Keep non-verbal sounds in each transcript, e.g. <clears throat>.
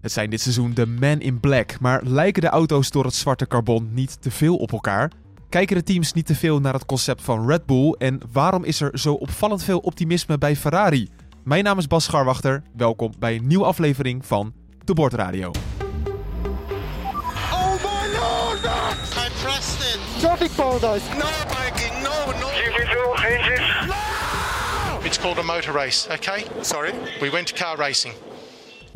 Het zijn dit seizoen de Men in Black, maar lijken de auto's door het zwarte carbon niet te veel op elkaar? Kijken de teams niet te veel naar het concept van Red Bull en waarom is er zo opvallend veel optimisme bij Ferrari? Mijn naam is Bas Scharwachter, welkom bij een nieuwe aflevering van De Bordradio. Oh my lord! I pressed it. Traffic paradise. No biking, no, no. It's called a motor race, okay? Sorry? We went to car racing.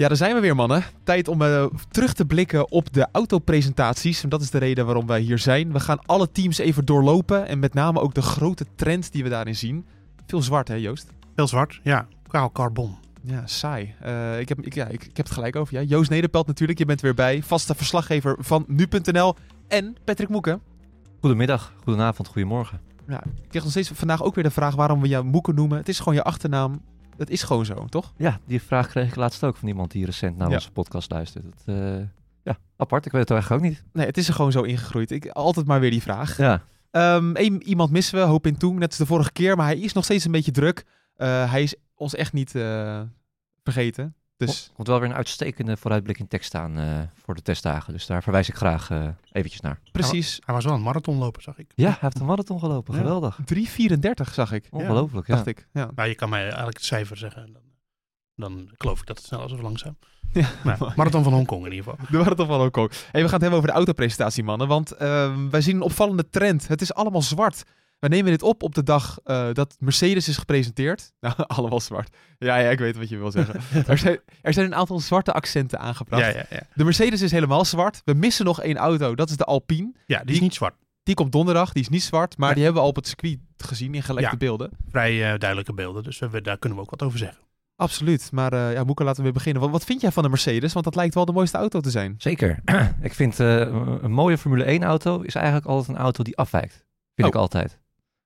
Ja, daar zijn we weer mannen. Tijd om eh, terug te blikken op de autopresentaties. En dat is de reden waarom wij hier zijn. We gaan alle teams even doorlopen en met name ook de grote trend die we daarin zien. Veel zwart hè Joost? Heel zwart, ja. Kaal carbon. Ja, saai. Eh, ik, heb, ik, ja, ik, ik heb het gelijk over. Ja. Joost Nederpelt natuurlijk, je bent weer bij. Vaste verslaggever van nu.nl. En Patrick Moeken. Goedemiddag, goedenavond, goedemorgen. Ja, ik kreeg nog steeds vandaag ook weer de vraag waarom we jou Moeken noemen. Het is gewoon je achternaam. Dat is gewoon zo, toch? Ja, die vraag kreeg ik laatst ook van iemand die recent naar Ja. onze podcast luistert. Dat, eh, ja, apart. Ik weet het eigenlijk ook niet. Nee, het is er gewoon zo ingegroeid. Ik, altijd maar weer die vraag. Ja, Ehm, één- iemand missen we, Hoop in Toen, net als de vorige keer. Maar hij is nog steeds een beetje druk. Eh, hij is ons echt niet eh, vergeten. Dus komt wel weer een uitstekende vooruitblik in tekst aan eh, voor de testdagen. Dus daar verwijs ik graag eh, eventjes naar. precies Hij was wel een marathonloper, zag ik. Ja, hij heeft een marathon gelopen. Ja. Geweldig. 3,34 zag ik. Ongelooflijk, ja. Dacht ik. Ja. Nou, je kan mij eigenlijk het cijfer zeggen. en Dan, dan geloof ik dat het snel is of langzaam. <laughs> Ja, Nou, marathon van Hongkong in ieder geval. De toch wel ook. Hey, we gaan het hebben over de autopresentatie, mannen. Want ehm, wij zien een opvallende trend. Het is allemaal zwart. We nemen dit op op de dag eh, dat Mercedes is gepresenteerd. <laughs> Nou, allemaal zwart. Ja, ja, ik weet wat je wil zeggen. <laughs> er, zijn, er zijn een aantal zwarte accenten aangebracht. Ja, ja, ja. De Mercedes is helemaal zwart. We missen nog één auto. Dat is de Alpine. ja, die is niet zwart. Die komt donderdag. Die is niet zwart. Maar die hebben we al op het circuit gezien in gelekte Ja. beelden. Vrij eh, duidelijke beelden, dus we, daar kunnen we ook wat over zeggen. Absoluut. Maar eh ja, Moeke, laten we weer beginnen. Wat, wat vind jij van de Mercedes? Want dat lijkt wel de mooiste auto te zijn. Zeker. <clears throat> ik vind eh, een mooie Formule 1 auto is eigenlijk altijd een auto die afwijkt. Vind Oh. ik altijd.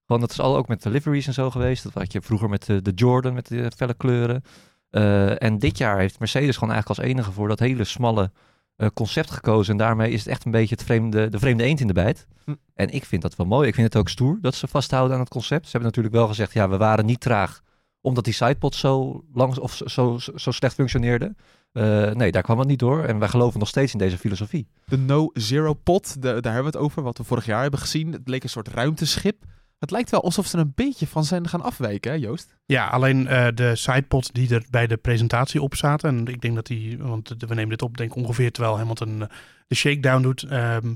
Gewoon dat is al ook met de liveries en zo geweest. Dat had je vroeger met de, de Jordan met de felle kleuren. Eh, en dit jaar heeft Mercedes gewoon eigenlijk als enige voor dat hele smalle eh, concept gekozen. En daarmee is het echt een beetje het vreemde, de vreemde eend in de bijt. Hm. En ik vind dat wel mooi. Ik vind het ook stoer dat ze vasthouden aan het concept. Ze hebben natuurlijk wel gezegd, ja, we waren niet traag omdat die sidepods zo, lang, of zo, zo, zo slecht functioneerden. Eh, nee, daar kwam het niet door. En wij geloven nog steeds in deze filosofie. De No Zero Pot, de- daar hebben we het over, wat we vorig jaar hebben gezien. Het leek een soort ruimteschip. Het lijkt wel alsof ze een beetje van zijn gaan afwijken, hè Joost? Ja, alleen eh, de sidepods die er bij de presentatie op zaten. En ik denk dat die, want we nemen dit op, denk ongeveer terwijl Hamilton eh, de shakedown doet. ehm,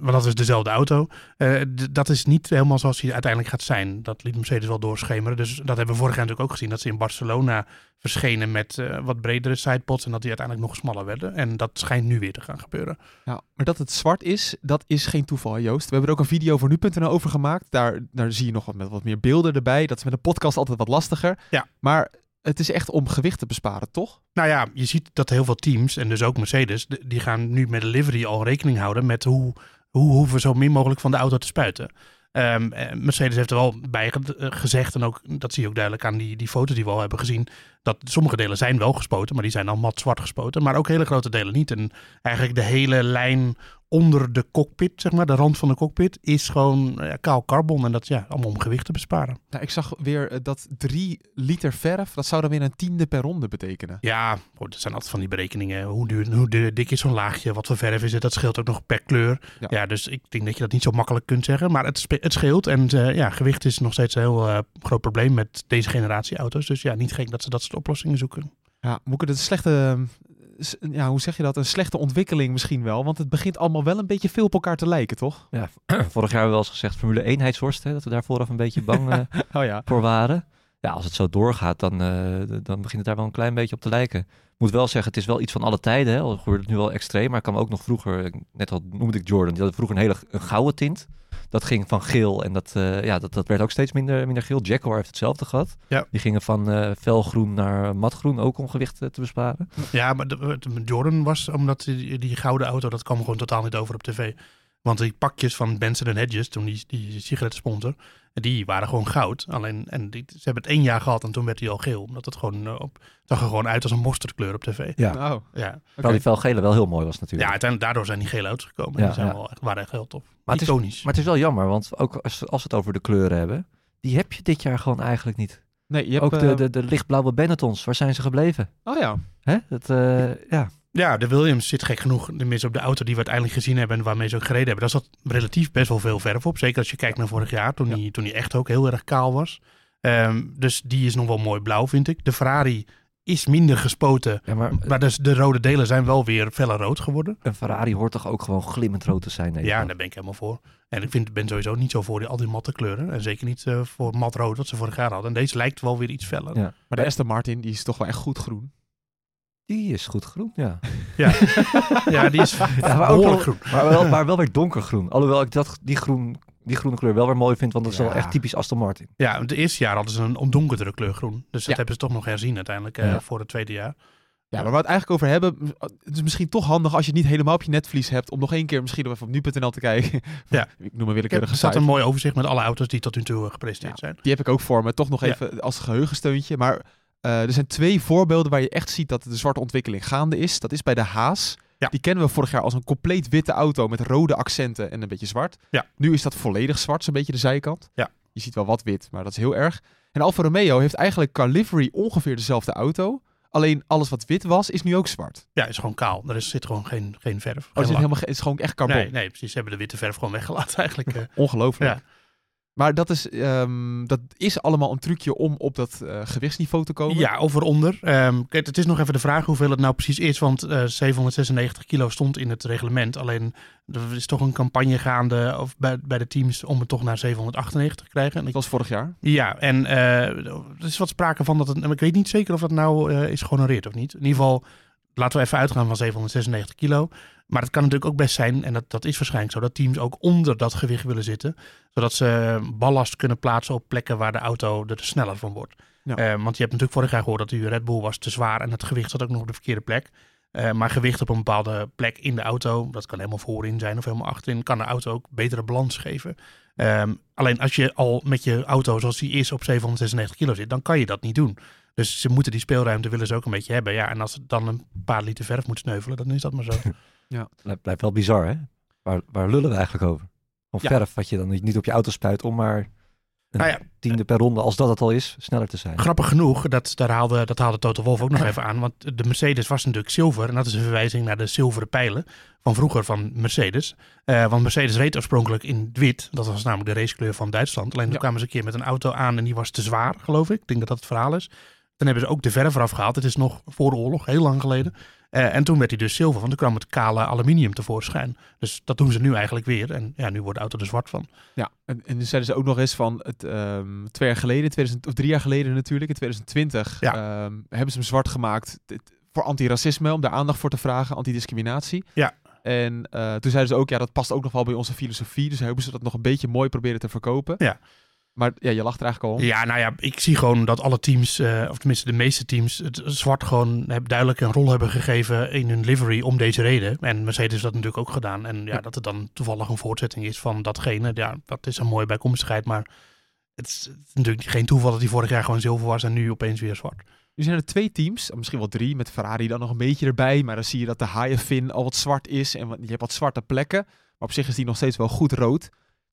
want dat is dezelfde auto. Eh, dat is niet helemaal zoals hij uiteindelijk gaat zijn. Dat liet Mercedes wel doorschemeren. Dus dat hebben we vorig jaar natuurlijk ook gezien. Dat ze in Barcelona verschenen met eh, wat bredere sidepods. En dat die uiteindelijk nog smaller werden. En dat schijnt nu weer te gaan gebeuren. Ja, maar dat het zwart is, dat is geen toeval, Joost. We hebben er ook een video voor nu.nl over gemaakt. Daar, daar zie je nog wat, met wat meer beelden erbij. Dat is met een podcast altijd wat lastiger. Ja. Maar het is echt om gewicht te besparen, toch? Nou ja, je ziet dat heel veel teams, en dus ook Mercedes, die gaan nu met de livery al rekening houden met hoe, hoe hoeven we zo min mogelijk van de auto te spuiten. Eh, Mercedes heeft er wel bij eh, gezegd, en ook, dat zie je ook duidelijk aan die, die foto's die we al hebben gezien, dat sommige delen zijn wel gespoten, maar die zijn dan mat zwart gespoten, maar ook hele grote delen niet. En eigenlijk de hele lijn onder de cockpit, zeg maar, de rand van de cockpit, is gewoon eh, kaal carbon. En dat is ja, allemaal om gewicht te besparen. Nou, ik zag weer eh, dat drie liter verf, dat zou dan weer een tiende per ronde betekenen. Ja, oh, dat zijn altijd van die berekeningen. Hoe, duur, hoe dik is zo'n laagje? Wat voor verf is het? Dat scheelt ook nog per kleur. Ja. Ja, dus ik denk dat je dat niet zo makkelijk kunt zeggen. Maar het, het scheelt. En eh, ja, gewicht is nog steeds een heel eh, groot probleem met deze generatie auto's. Dus ja, niet gek dat ze dat soort oplossingen zoeken. Ja, Moeke, dat is een slechte, eh, ja, hoe zeg je dat? Een slechte ontwikkeling misschien wel. Want het begint allemaal wel een beetje veel op elkaar te lijken, toch? Ja, <clears throat> vorig jaar hebben we wel eens gezegd Formule 1-heidsworst. Hè, dat we daar vooraf een beetje bang eh, <laughs> Oh ja. voor waren. Ja, als het zo doorgaat, dan, eh, d- dan begint het daar wel een klein beetje op te lijken. Ik moet wel zeggen, het is wel iets van alle tijden. Hè. Al gebeurt het nu wel extreem, maar ik kan ook nog vroeger, net al noemde ik Jordan, die had vroeger een hele een gouden tint. Dat ging van geel en dat, eh, ja, dat, dat werd ook steeds minder, minder geel. Jaguar heeft hetzelfde gehad. Ja. Die gingen van eh, felgroen naar matgroen, ook om gewicht eh, te besparen. Ja, maar de- Jordan was, omdat die, die gouden auto, dat kwam gewoon totaal niet over op tv. Want die pakjes van Benson Hedges, toen die, die sigarettensponsor, die waren gewoon goud. Alleen, en die, ze hebben het één jaar gehad en toen werd hij al geel. Omdat het gewoon, eh, op, zag er gewoon uit als een mosterdkleur op tv. Ja. Oh, Ja, Terwijl die felgele wel heel mooi was ja natuurlijk. uiteindelijk, daardoor zijn die gele auto's gekomen. Ja, die zijn ja. wel, echt- waren echt heel tof. Maar het is-. Maar het is wel jammer, want ook als, als we het over de kleuren hebben, die heb je dit jaar gewoon eigenlijk niet. nee, je hebt... ook de, eh, de, de lichtblauwe Benettons, waar zijn ze gebleven? Oh ja. Hè? Dat, eh, ja. Ja, de Williams zit gek genoeg tenminste op de auto die we uiteindelijk gezien hebben en waarmee ze ook gereden hebben. Daar zat relatief best wel veel verf op. Zeker als je kijkt naar vorig jaar, toen, hij, toen hij echt ook heel erg kaal was. Ehm, dus die is nog wel mooi blauw, vind ik. De Ferrari is minder gespoten, Ja, maar maar dus de rode delen zijn wel weer feller rood geworden. een Ferrari hoort toch ook gewoon glimmend rood te zijn? Nee, Ja, daar ben ik helemaal voor. En ik vind, ben sowieso niet zo voor die, al die matte kleuren. En zeker niet eh, voor mat rood wat ze vorig jaar hadden. En deze lijkt wel weer iets feller. Ja. Maar de Aston Martin die is toch wel echt goed groen. Die is goed groen, ja. Ja, <laughs> ja die is Ja, maar, ook wel, groen. maar, wel, maar wel weer donkergroen. Alhoewel ik dat, die, groen, die groene kleur wel weer mooi vind, want dat is Ja. wel echt typisch Aston Martin. Ja, want de eerste jaar hadden ze een ondonkerdere kleur groen. Dus dat Ja. hebben ze toch nog herzien uiteindelijk eh, voor het tweede jaar. Ja, maar waar we het eigenlijk over hebben, het is misschien toch handig als je het niet helemaal op je netvlies hebt, om nog één keer misschien even op nu.nl te kijken. <laughs> Ja. ik noem heb, willekeurige er staat een mooi overzicht met alle auto's die tot nu toe gepresenteerd zijn. Die heb ik ook voor me, toch nog Ja. even als geheugensteuntje. Maar eh, er zijn twee voorbeelden waar je echt ziet dat de zwarte ontwikkeling gaande is. Dat is bij de Haas. Ja. Die kennen we vorig jaar als een compleet witte auto met rode accenten en een beetje zwart. Ja. Nu is dat volledig zwart, zo'n beetje de zijkant. Ja. Je ziet wel wat wit, maar dat is heel erg. En Alfa Romeo heeft eigenlijk qua livery ongeveer dezelfde auto. Alleen alles wat wit was, is nu ook zwart. Ja, is gewoon kaal. Er is, zit gewoon geen, geen verf. Oh, het, is helemaal, het is gewoon echt carbon. nee, nee, precies. Ze hebben de witte verf gewoon weggelaten <laughs> eigenlijk. eh. Ongelooflijk. Ja. Maar dat is, ehm, dat is allemaal een trucje om op dat eh, gewichtsniveau te komen. Ja, over-onder. Ehm, kijk, het is nog even de vraag hoeveel het nou precies is. Want eh 796 kilo stond in het reglement. Alleen er is toch een campagne gaande of bij, bij de teams om het toch naar 798 te krijgen. En Dat was vorig jaar. ja, en eh, er is wat sprake van dat het... Ik weet niet zeker of dat nou eh, is gehonoreerd of niet. In ieder geval, laten we even uitgaan van 796 kilo. Maar het kan natuurlijk ook best zijn, en dat, dat is waarschijnlijk zo, dat teams ook onder dat gewicht willen zitten. Zodat ze ballast kunnen plaatsen op plekken waar de auto er sneller van wordt. Ja. Eh, want je hebt natuurlijk vorig jaar gehoord dat die Red Bull was te zwaar en het gewicht zat ook nog op de verkeerde plek. Eh, maar gewicht op een bepaalde plek in de auto, dat kan helemaal voorin zijn of helemaal achterin, kan de auto ook betere balans geven. Ehm, alleen als je al met je auto zoals die is op 796 kilo zit, dan kan je dat niet doen. Dus ze moeten die speelruimte willen ze ook een beetje hebben. Ja, en als het dan een paar liter verf moet sneuvelen, dan is dat maar zo. <laughs> Blijft, blijft wel bizar, hè? Waar, waar lullen we eigenlijk over? Ja. verf wat je dan niet, op je auto spuit om maar een Nou ja, tiende per ronde, als dat het al is, sneller te zijn. Grappig genoeg, dat, daar haalde, dat haalde Toto Wolff ook nog <clears throat> even aan. Want de Mercedes was natuurlijk zilver. En dat is een verwijzing naar de zilveren pijlen van vroeger van Mercedes. Eh, want Mercedes reed oorspronkelijk in wit. Dat was namelijk de racekleur van Duitsland. Alleen toen Ja. kwamen ze een keer met een auto aan en die was te zwaar, geloof ik. Ik denk dat dat het verhaal is. Dan hebben ze ook de verf eraf gehaald. Het is nog voor de oorlog, heel lang geleden. Eh, en toen werd hij dus zilver, want toen kwam het kale aluminium tevoorschijn. Dus dat doen ze nu eigenlijk weer. En ja, nu wordt de auto er zwart van. Ja, en, en zeiden ze ook nog eens van het, ehm, twee jaar geleden, 2000, of drie jaar geleden natuurlijk, in 2020, Ja. ehm, hebben ze hem zwart gemaakt voor antiracisme, om daar aandacht voor te vragen, antidiscriminatie. Ja. En eh, toen zeiden ze ook, ja, dat past ook nog wel bij onze filosofie, dus hebben ze dat nog een beetje mooi proberen te verkopen. Ja. Maar ja, je lacht er eigenlijk al om. Ja, nou ja, ik zie gewoon dat alle teams, eh, of tenminste de meeste teams, het zwart gewoon heb- duidelijk een rol hebben gegeven in hun livery om deze reden. En Mercedes heeft dat natuurlijk ook gedaan. En ja, Ja. dat het dan toevallig een voortzetting is van datgene, ja, dat is een mooie bijkomstigheid. Maar het is, het is natuurlijk geen toeval dat hij vorig jaar gewoon zilver was en nu opeens weer zwart. Nu zijn er twee teams, misschien wel drie, met Ferrari dan nog een beetje erbij. Maar dan zie je dat de haaienvin al wat zwart is en je hebt wat zwarte plekken. Maar op zich is die nog steeds wel goed rood.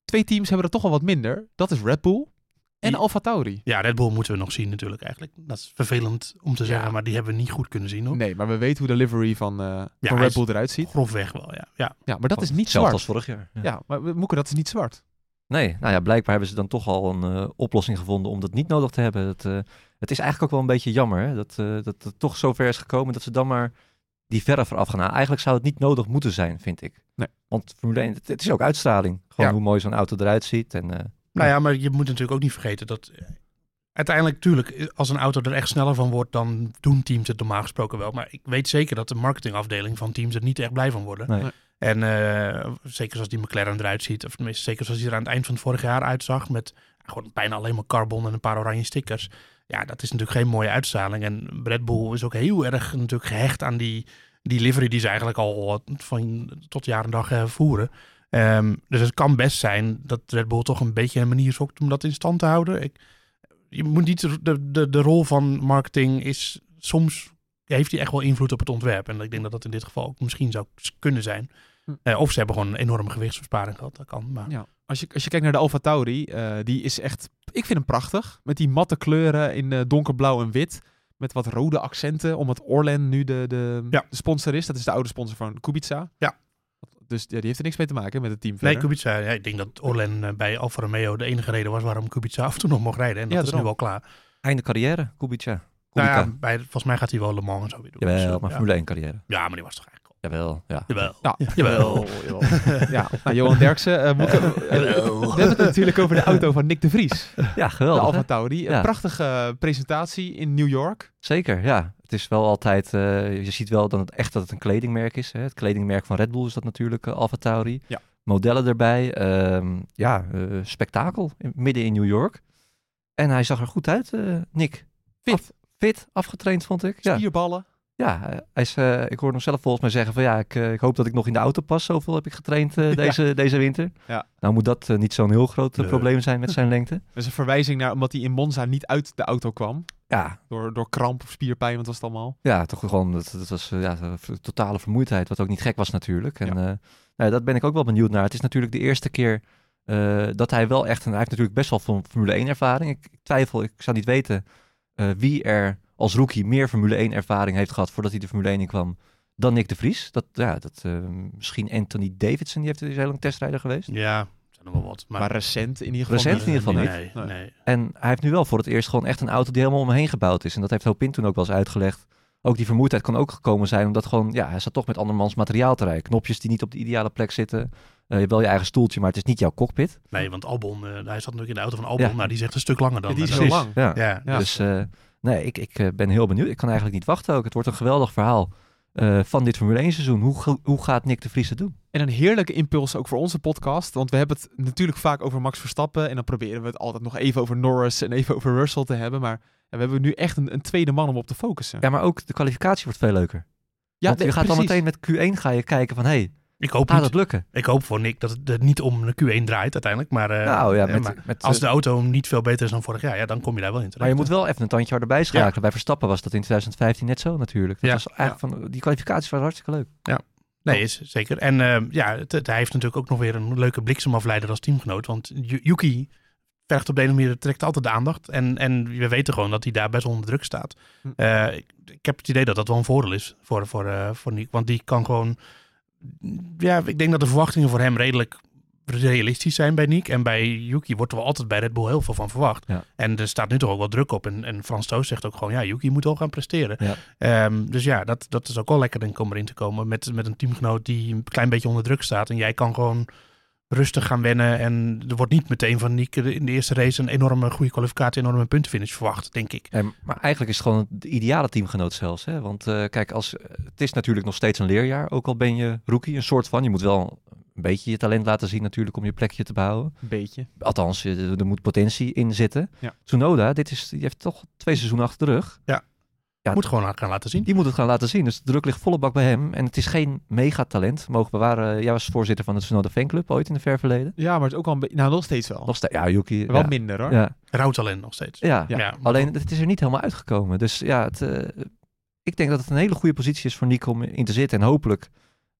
Twee teams hebben er toch wel wat minder. Dat is Red Bull en Die- Alfa Tauri. Ja, Red Bull moeten we nog zien natuurlijk eigenlijk. Dat is vervelend om te zeggen, Ja. maar die hebben we niet goed kunnen zien hoor. Nee, maar we weten hoe de livery van, eh, van Red Bull eruit ziet. Grofweg wel, ja. ja. Ja, maar dat is niet zwart. als vorig jaar. Ja. Ja, maar Moeke, dat is niet zwart. Nee, nou ja, blijkbaar hebben ze dan toch al een eh, oplossing gevonden om dat niet nodig te hebben. Het, eh, het is eigenlijk ook wel een beetje jammer hè, dat, eh, dat het toch zover is gekomen dat ze dan maar die verf eraf gaan halen. Eigenlijk zou het niet nodig moeten zijn, vind ik. Nee. Want Formule 1, het, het is ook uitstraling. Gewoon Ja. hoe mooi zo'n auto eruit ziet. En, eh, Nou ja, maar je moet natuurlijk ook niet vergeten dat eh, uiteindelijk, tuurlijk, als een auto er echt sneller van wordt, dan doen teams het normaal gesproken wel. Maar ik weet zeker dat de marketingafdeling van teams er niet echt blij van worden. Nee. Nee. En eh, zeker zoals die McLaren eruit ziet, of tenminste zeker zoals hij er aan het eind van het vorig jaar uitzag, met gewoon bijna alleen maar carbon en een paar oranje stickers. Ja, dat is natuurlijk geen mooie uitstraling. En Red Bull is ook heel erg natuurlijk gehecht aan die, die livery die ze eigenlijk al van tot jaar en dag eh, voeren. Ehm, dus het kan best zijn dat Red Bull toch een beetje een manier zoekt om dat in stand te houden. Ik, je moet niet de, de, de rol van marketing is soms heeft hij echt wel invloed op het ontwerp. En ik denk dat dat in dit geval ook misschien zou kunnen zijn. Hm. Eh, of ze hebben gewoon een enorme gewichtsbesparing gehad. Dat kan. Maar Ja. Als, je, als je kijkt naar de Alfa Tauri, eh, die is echt... Ik vind hem prachtig. Met die matte kleuren in eh, donkerblauw en wit. met wat rode accenten, omdat Orlen nu de, de, Ja. de sponsor is. Dat is de oude sponsor van Kubica. Ja. Dus ja, die heeft er niks mee te maken met het team Nee. Kubica, ja, ik denk dat Orlen eh, bij Alfa Romeo de enige reden was waarom Kubica af en toe nog mocht rijden. En dat Ja, is nu wel klaar. Einde carrière, Kubica. Nou ja, bij, volgens mij gaat hij wel Le Mans en zo weer doen. Dus, eh, maar ja. Formule 1 carrière. Ja, maar die was toch eigenlijk al. Jawel, ja. Jawel. Ja, Jawel. <laughs> ja, nou, Johan Derksen. eh, moet, eh, we hebben het natuurlijk over de auto van Nick de Vries. Ja, De geweldig. hè? Alfa Tauri. Een prachtige presentatie in New York. Zeker, ja. Het is wel altijd, eh, je ziet wel dat het echt dat het een kledingmerk is. Hè? Het kledingmerk van Red Bull is dat natuurlijk, uh, Alfa Tauri. Ja. Modellen erbij. ehm, ja, eh, spektakel in- midden in New York. En hij zag er goed uit, eh, Nick. Fit. Af- fit, afgetraind vond ik. Ja, Spierballen. ja hij is, eh, ik hoorde hem zelf volgens mij zeggen van ja, ik, eh, ik hoop dat ik nog in de auto pas. Zoveel heb ik getraind eh, <laughs> Ja. deze, deze winter. Ja. Nou moet dat niet zo'n heel groot Nee. probleem zijn met zijn <laughs> lengte. Dat is een verwijzing naar omdat hij in Monza niet uit de auto kwam. Ja, Door, door kramp of spierpijn, wat was het allemaal? Ja, toch gewoon, dat, dat was ja, totale vermoeidheid, wat ook niet gek was natuurlijk. En Ja. ja. nou, ja, dat ben ik ook wel benieuwd naar. Het is natuurlijk de eerste keer dat hij wel echt, en hij heeft natuurlijk best wel veel Formule 1 ervaring. Ik, ik twijfel, ik zou niet weten wie er als rookie meer Formule 1 ervaring heeft gehad voordat hij de Formule 1 in kwam dan Nick de Vries. Dat, ja, dat, eh, misschien Anthony Davidson, die heeft is heel lang testrijder geweest. Ja, zijn er wel wat. Maar, Maar, recent in ieder geval. Recent in ieder geval niet. Nee, Nee. nee. En hij heeft nu wel voor het eerst gewoon echt een auto die helemaal om hem heen gebouwd is. En dat heeft Hopin toen ook wel eens uitgelegd. Ook die vermoeidheid kan ook gekomen zijn omdat gewoon, ja, hij staat toch met andermans materiaal te rijden. Knopjes die niet op de ideale plek zitten. Eh, je hebt wel je eigen stoeltje, maar het is niet jouw cockpit. Nee, want Albon, eh, hij zat natuurlijk in de auto van Albon. Ja. Nou, die is echt een stuk langer dan. Ja, die is heel lang. Ja. Ja, Ja. Dus eh, nee, ik, ik eh, ben heel benieuwd. Ik kan eigenlijk niet wachten ook. Het wordt een geweldig verhaal eh, van dit Formule 1 seizoen. Hoe, hoe gaat Nick de Vries het doen? En een heerlijke impuls ook voor onze podcast. Want we hebben het natuurlijk vaak over Max Verstappen. En dan proberen we het altijd nog even over Norris en even over Russell te hebben. Maar we hebben nu echt een, een tweede man om op te focussen. Ja, maar ook de kwalificatie wordt veel leuker. Ja, Want je nee, gaat dan precies. meteen met Q1 ga je kijken van, hey, Ik hoop, gaat niet, het lukken? ik hoop voor Nick dat het niet om een Q1 draait uiteindelijk. Maar, eh, nou ja, eh, met, maar met, als eh, de auto niet veel beter is dan vorig jaar, ja, dan kom je daar wel in terecht. Maar je moet wel even een tandje harder bijschakelen. Bij Verstappen was dat in 2015 net zo natuurlijk. Dat Ja, was eigenlijk van, die kwalificaties waren hartstikke leuk. Nee, is zeker. En eh, ja, het, het- hij heeft natuurlijk ook nog weer een leuke bliksemafleider als teamgenoot. Want Yu- Yuki vergt op de ene manier trekt altijd de aandacht. En, en we weten gewoon dat hij daar best onder druk staat. Hm. Eh, ik, ik heb het idee dat dat wel een voordeel is voor, voor, eh, voor Nick. Want die kan gewoon... Ja, ik denk dat de verwachtingen voor hem redelijk realistisch zijn bij Nick. En bij Yuki wordt er wel altijd bij Red Bull heel veel van verwacht. Ja. En er staat nu toch ook wel druk op. En, en Frans Toos zegt ook gewoon, ja, Yuki moet wel gaan presteren. Ja. Ehm, dus ja, dat, dat is ook wel lekker denk ik om erin te komen. Met, met een teamgenoot die een klein beetje onder druk staat. En jij kan gewoon rustig gaan wennen. En er wordt niet meteen van Nick in de eerste race een enorme goede kwalificatie, een enorme puntenfinish verwacht, denk ik. En, maar eigenlijk is het gewoon de ideale teamgenoot zelfs. Hè? Want eh, kijk, als, het is natuurlijk nog steeds een leerjaar. Ook al ben je rookie, een soort van. Je moet wel een beetje je talent laten zien natuurlijk om je plekje te behouden. Een beetje. Althans, je- er moet potentie in zitten. Ja. Tsunoda, dit is, die heeft toch twee seizoenen achter de rug. Ja, Moet gewoon gaan laten zien. Die moet het gaan laten zien. Dus de druk ligt volle bak bij hem. En het is geen megatalent. Mogen bewaren. Jij was voorzitter van de Tsunoda fanclub ooit in de ver verleden. Ja, maar het is ook al een beetje... Nou, nog steeds wel. Nog steeds. Ja, Yuki. wel ja. minder hoor. Ja, Rouwtalent nog steeds. ja. Ja. Ja, Alleen het is er niet helemaal uitgekomen. Dus ja, het, eh, ik denk dat het een hele goede positie is voor Nico om in te zitten. En hopelijk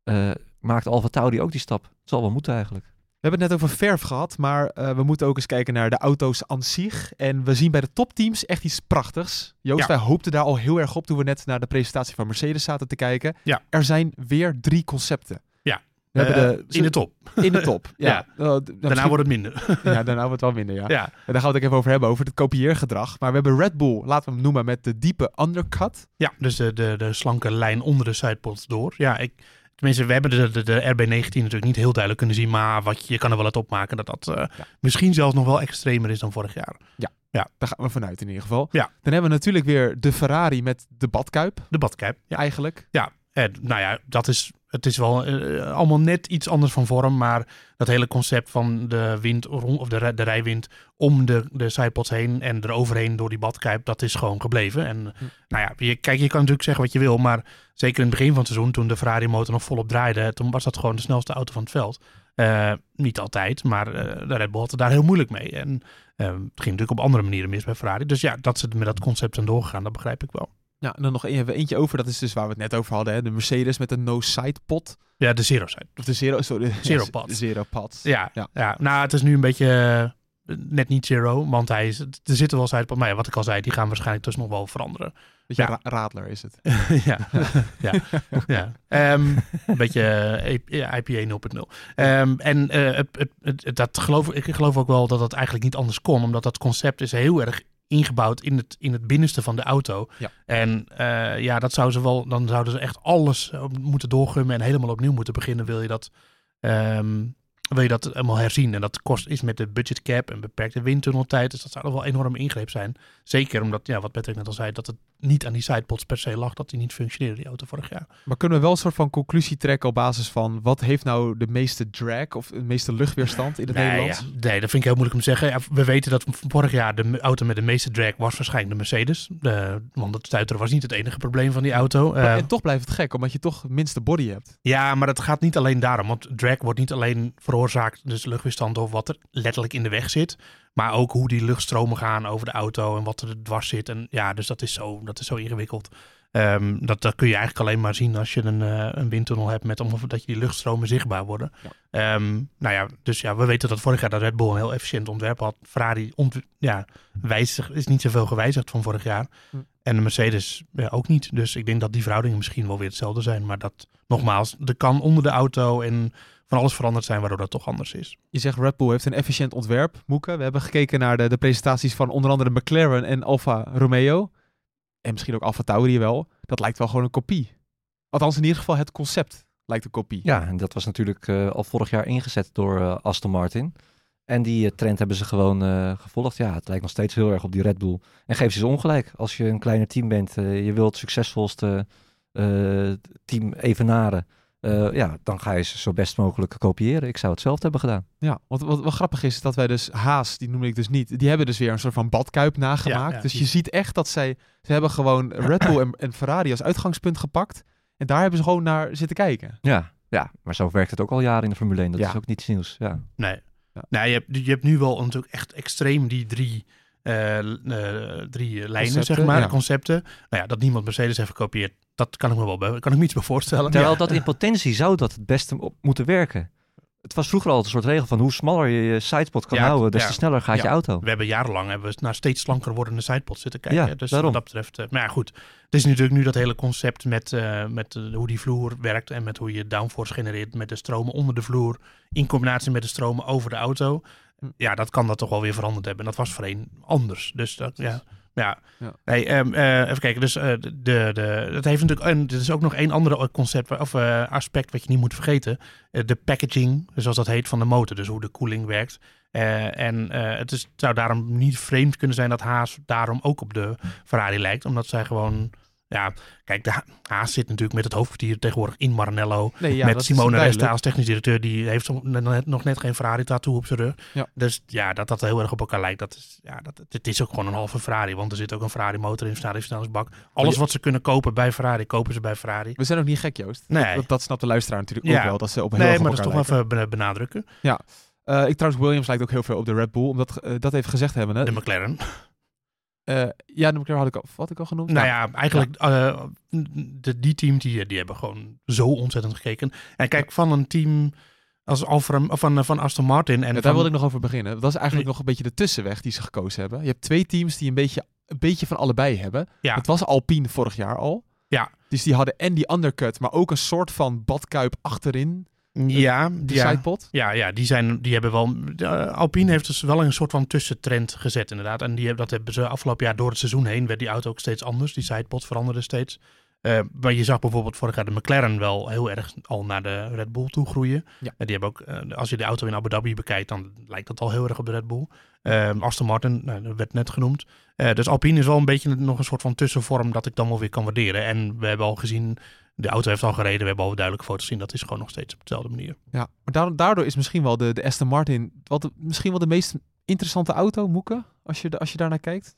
eh, maakt Alfa Tauri ook die stap. Het zal wel moeten eigenlijk. We hebben het net over verf gehad, maar eh, we moeten ook eens kijken naar de auto's aan zich. En we zien bij de topteams echt iets prachtigs. Joost, Ja. wij hoopten daar al heel erg op toen we net naar de presentatie van Mercedes zaten te kijken. Ja. Er zijn weer drie concepten. Ja. We hebben Eh, de, in de top. in de top. ja. <laughs> Nou, Daarna wordt het minder. <laughs> Ja, daarna wordt het wel minder, ja. ja. En daar gaan we het ook even over hebben, over het kopieergedrag. Maar we hebben Red Bull, laten we hem noemen, met de diepe undercut. Ja, dus de, de, de slanke lijn onder de sidepods door. Ja, ik, tenminste, we hebben de, de, de RB19 natuurlijk niet heel duidelijk kunnen zien. Maar wat je, je kan er wel uit opmaken dat dat eh, misschien zelfs nog wel extremer is dan vorig jaar. Daar gaan we vanuit in ieder geval. Ja. Dan hebben we natuurlijk weer de Ferrari met de badkuip, De badkuip. ja. eigenlijk. Ja, en, nou ja, dat is, het is wel eh, allemaal net iets anders van vorm. Maar dat hele concept van de wind, rond- of de, de rijwind om de, de sidepods heen en eroverheen door die badkuip, dat is gewoon gebleven. En nou ja, je, kijk, je kan natuurlijk zeggen wat je wil, maar zeker in het begin van het seizoen, toen de Ferrari motor nog volop draaide, toen was dat gewoon de snelste auto van het veld. Eh, niet altijd, maar eh, de Red Bull had het daar heel moeilijk mee. En eh, het ging natuurlijk op andere manieren mis bij Ferrari. Dus ja, dat ze met dat concept zijn doorgegaan, dat begrijp ik wel. Ja, en dan nog een, hebben we eentje over, dat is dus waar we het net over hadden. Hè? De Mercedes met de no-side pot. Ja, de zero side. Of de zero, sorry. Zero de <laughs> pot. Zero pot. Ja, Ja. ja. nou, het is nu een beetje. net niet zero, want hij is, er zitten wel sidepods. Maar ja, wat ik al zei, die gaan waarschijnlijk dus nog wel veranderen. Beetje Ja. ra- radler is het. <laughs> ja, ja, ja. Ehm, een beetje eh, ja, IPA 0.0. Ehm, en eh, het- het- dat geloof, ik geloof ook wel dat dat eigenlijk niet anders kon, omdat dat concept is heel erg ingebouwd in het, in het binnenste van de auto. Ja. En eh, ja, dat zou ze wel, dan zouden ze echt alles moeten doorgummen en helemaal opnieuw moeten beginnen. Wil je dat, ehm, wil je dat helemaal herzien? En dat kost is met de budget cap en beperkte windtunneltijd. Dus dat zou wel een enorme ingreep zijn. Zeker omdat, ja, wat Patrick net al zei, dat het niet aan die sidepods per se lag, dat die niet functioneerde, die auto vorig jaar. Maar kunnen we wel een soort van conclusie trekken op basis van wat heeft nou de meeste drag of de meeste luchtweerstand in het nee, Nederlands? ja. nee, dat vind ik heel moeilijk om te zeggen. Ja, we weten dat vorig jaar de auto met de meeste drag was waarschijnlijk de Mercedes. De, want het stuiteren was niet het enige probleem van die auto. Maar- Eh, en toch blijft het gek, omdat je toch minste body hebt. Ja, maar het gaat niet alleen daarom. Want drag wordt niet alleen veroorzaakt, dus luchtweerstand door wat er letterlijk in de weg zit. Maar ook hoe die luchtstromen gaan over de auto en wat er dwars zit. En ja, dus dat is zo, dat is zo ingewikkeld. Ehm, dat, dat kun je eigenlijk alleen maar zien als je een, eh, een windtunnel hebt met om, dat je die luchtstromen zichtbaar worden. Ehm, nou ja, dus ja, we weten dat vorig jaar dat Red Bull een heel efficiënt ontwerp had. Ferrari ont, ja, wijzig, is niet zoveel gewijzigd van vorig jaar. Hm. En de Mercedes ja, ook niet. Dus ik denk dat die verhoudingen misschien wel weer hetzelfde zijn. Maar dat, nogmaals, er kan onder de auto en van alles veranderd zijn waardoor dat toch anders is. Je zegt Red Bull heeft een efficiënt ontwerp, Moeke. We hebben gekeken naar de, de presentaties van onder andere McLaren en Alfa Romeo. En misschien ook Alfa Tauri wel. Dat lijkt wel gewoon een kopie. Althans, in ieder geval het concept lijkt een kopie. Ja, en dat was natuurlijk eh, al vorig jaar ingezet door eh, Aston Martin. En die eh, trend hebben ze gewoon eh, gevolgd. Ja, het lijkt nog steeds heel erg op die Red Bull. En geef ze ongelijk. Als je een kleiner team bent, je wilt het succesvolste eh, team evenaren. Eh, ja, dan ga je ze zo best mogelijk kopiëren. Ik zou het zelf hebben gedaan. Ja, want wat, wat grappig is, is dat wij dus Haas, die noemde ik dus niet, die hebben dus weer een soort van badkuip nagemaakt. Ja, ja, dus je ziet echt dat zij, ze hebben gewoon <laughs> Red Bull en, en Ferrari als uitgangspunt gepakt. En daar hebben ze gewoon naar zitten kijken. Ja, ja, maar zo werkt het ook al jaren in de Formule 1. Dat Ja. is ook niets nieuws. Ja. Nee. Ja. Nou, je, hebt, je hebt nu wel natuurlijk echt extreem die drie, eh, eh, drie lijnen, Concepten, zeg maar, ja. concepten. Nou ja, dat niemand Mercedes heeft gekopieerd, dat kan ik me wel bij, kan ik me iets bij voorstellen. Terwijl Ja. dat in <laughs> potentie zou dat het beste op moeten werken. Het was vroeger al een soort regel van hoe smaller je je sidespot kan Ja, houden, des te sneller gaat je auto. We hebben jarenlang hebben we naar steeds slanker wordende sidepods zitten kijken. Ja, dus daarom. wat dat betreft. eh, maar ja, goed. Het is natuurlijk nu dat hele concept met, eh, met eh, hoe die vloer werkt en met hoe je downforce genereert met de stromen onder de vloer in combinatie met de stromen over de auto. Hm. Ja, dat kan dat toch wel weer veranderd hebben. En dat was voorheen anders. Dus dat, ja. Ja, Ja. Nee, ehm, eh, even kijken. Dus eh, de, de, dat heeft natuurlijk. En er is ook nog één ander concept of eh, aspect wat je niet moet vergeten. De packaging, zoals dat heet, van de motor. Dus hoe de koeling werkt. En het is, zou daarom niet vreemd kunnen zijn dat Haas daarom ook op de Ferrari lijkt. Omdat zij gewoon. Ja, kijk, de Ha- Haas zit natuurlijk met het hoofdkwartier tegenwoordig in Maranello. Nee, ja, met Simone. Resta als technisch directeur. Die heeft nog net geen Ferrari-tattoo op zijn rug. Ja. Dus ja, dat dat heel erg op elkaar lijkt. Dat is, ja, dat, het is ook gewoon een halve Ferrari. Want er zit ook een Ferrari-motor in de versnellingsbak. Alles wat ze kunnen kopen bij Ferrari, kopen ze bij Ferrari. We zijn ook niet gek, Joost. Nee. Dat, dat snapt de luisteraar natuurlijk Ja. ook wel, dat ze op heel Nee, maar dat is toch even ben- benadrukken. lijken. Eh, ik trouwens, Williams lijkt ook heel veel op de Red Bull, omdat eh, dat even gezegd hebben. Hè? De McLaren. Eh, ja, McLaren had ik al, wat had ik al genoemd. Nou ja, eigenlijk eh, de, die team die, die hebben gewoon zo ontzettend gekeken. En kijk, van een team als Alfa, of van, van Aston Martin en Ja, daar van, wilde ik nog over beginnen. Dat is eigenlijk nog een beetje de tussenweg die ze gekozen hebben. Je hebt twee teams die een beetje, een beetje van allebei hebben. Ja. Het was Alpine vorig jaar al. Ja. Dus die hadden en die undercut, maar ook een soort van badkuip achterin. Ja, Die ja, sidepod. ja, ja, die zijn, die hebben wel. Alpine heeft dus wel een soort van tussentrend gezet, inderdaad. En die, hebben- dat hebben ze afgelopen jaar door het seizoen heen werd die auto ook steeds anders. Die sidepods veranderden steeds. Eh, maar je zag bijvoorbeeld vorig jaar de McLaren wel heel erg al naar de Red Bull toe groeien. Ja. En die hebben ook, eh, als je de auto in Abu Dhabi bekijkt, dan lijkt dat al heel erg op de Red Bull. Eh, Aston Martin, nou, dat werd net genoemd. Eh, dus Alpine is wel een beetje nog een soort van tussenvorm dat ik dan wel weer kan waarderen. En we hebben al gezien, de auto heeft al gereden, we hebben al duidelijke foto's gezien. Dat is gewoon nog steeds op dezelfde manier. Ja, maar daardoor, daardoor is misschien wel de, de Aston Martin wat de- misschien wel de meest interessante auto, Moeke, als je, de- als je daarnaar kijkt.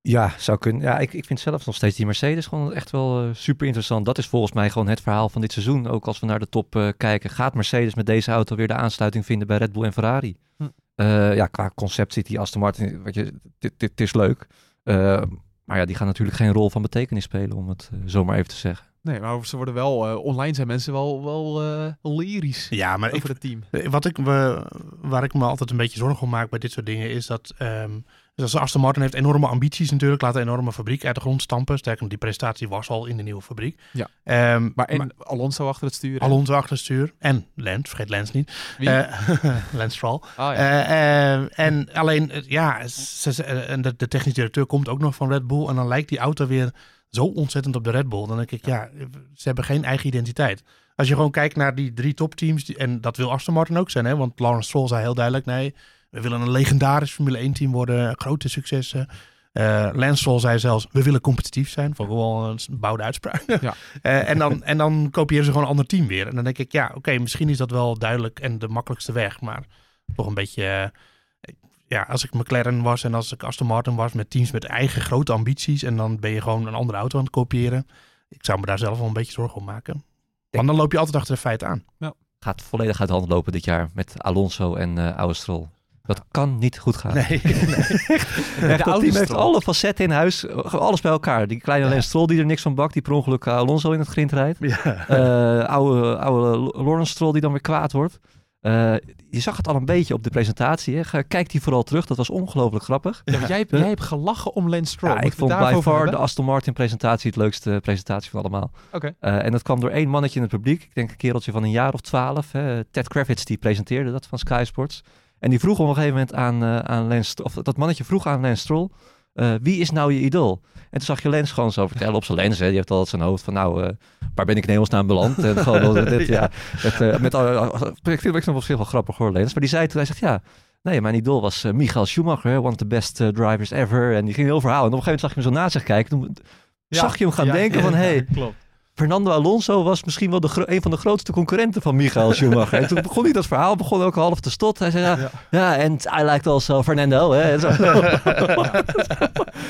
Ja, zou kunnen. Ja, ik, ik vind zelf nog steeds die Mercedes gewoon echt wel eh, super interessant. Dat is volgens mij gewoon het verhaal van dit seizoen. Ook als we naar de top eh, kijken. Gaat Mercedes met deze auto weer de aansluiting vinden bij Red Bull en Ferrari? Hm. Eh, ja, qua concept zit die Aston Martin, weet je, dit, dit is leuk. Maar ja, die gaan natuurlijk geen rol van betekenis spelen, om het eh, zomaar even te zeggen. Nee, maar ze worden wel... eh, online zijn mensen wel, wel eh, lyrisch Ja, maar ik, over het team. Wat ik me, waar ik me altijd een beetje zorgen om maak bij dit soort dingen is dat. ehm dus Aston Martin heeft enorme ambities natuurlijk, laat een enorme fabriek uit de grond stampen. Sterker nog, die prestatie was al in de nieuwe fabriek. Ja. Ehm, Maar en Alonso achter het stuur. Alonso achter het stuur en Lance, vergeet Lance niet. Wie? Eh, <laughs> Lance Stroll. ah, ja. Eh, eh, en alleen, eh, ja, ze, en de, de technisch directeur komt ook nog van Red Bull. En dan lijkt die auto weer zo ontzettend op de Red Bull. Dan denk ik, ja, ze hebben geen eigen identiteit. Als je gewoon kijkt naar die drie topteams, en dat wil Aston Martin ook zijn, hè? want Lawrence Stroll zei heel duidelijk, nee, we willen een legendarisch Formule 1 team worden, grote successen. Eh Lance Stroll zei zelfs, we willen competitief zijn. Vond ik wel een bouwde uitspraak. Ja. <laughs> Eh, en, dan, en dan kopiëren ze gewoon een ander team weer. En dan denk ik, ja, oké, misschien is dat wel duidelijk en de makkelijkste weg. Maar toch een beetje, eh, ja, als ik McLaren was en als ik Aston Martin was met teams met eigen grote ambities. En dan ben je gewoon een andere auto aan het kopiëren. Ik zou me daar zelf wel een beetje zorgen om maken. Want dan loop je altijd achter de feiten aan. Gaat volledig uit de hand lopen dit jaar met Alonso en eh oude Stroll. Dat kan niet goed gaan. Nee, <laughs> dat oude team heeft alle facetten in huis. eh, Alles bij elkaar. Die kleine Lance Stroll die er niks van bakt. Die per ongeluk eh, Alonso in het grind rijdt. ja. Eh, oude, oude Lawrence Stroll die dan weer kwaad wordt. Eh, je zag het al een beetje op de presentatie. Hè. Kijk die vooral terug. Dat was ongelooflijk grappig. Ja, want jij, hebt- jij hebt gelachen om Lance Stroll. Ja, ik vond daarover far de? Aston Martin presentatie het leukste presentatie van allemaal. Oké. Eh, en dat kwam door één mannetje in het publiek. Ik denk een kereltje van een jaar of twaalf. hè. Ted Kravitz die presenteerde dat van Sky Sports. En die vroeg op een gegeven moment aan, eh aan Lance, of dat mannetje vroeg aan Lance Stroll, eh, wie is nou je idool? En toen zag je Lens gewoon zo vertellen op zijn lens. Hè. Die heeft altijd zijn hoofd van, nou, eh, waar ben ik in hemelsnaam beland? En gewoon, <laughs> dit, ja. het, met, al- ik vind het op zich wel grappig hoor, Lens. Maar die zei toen, hij zegt, ja, nee, mijn idool was Michael Schumacher, one of the best drivers ever. En die ging heel verhaal. En op een gegeven moment zag je hem zo naast zich kijken. Toen zag je hem gaan Ja, denken van, <laughs> ja, hey, klopt. Fernando Alonso was misschien wel de een van de grootste concurrenten van Michael Schumacher. en toen <laughs> begon hij dat verhaal, begon ook half te stot. Hij zei, ja, Ja. en I liked also Fernando. Hè, <laughs> zo.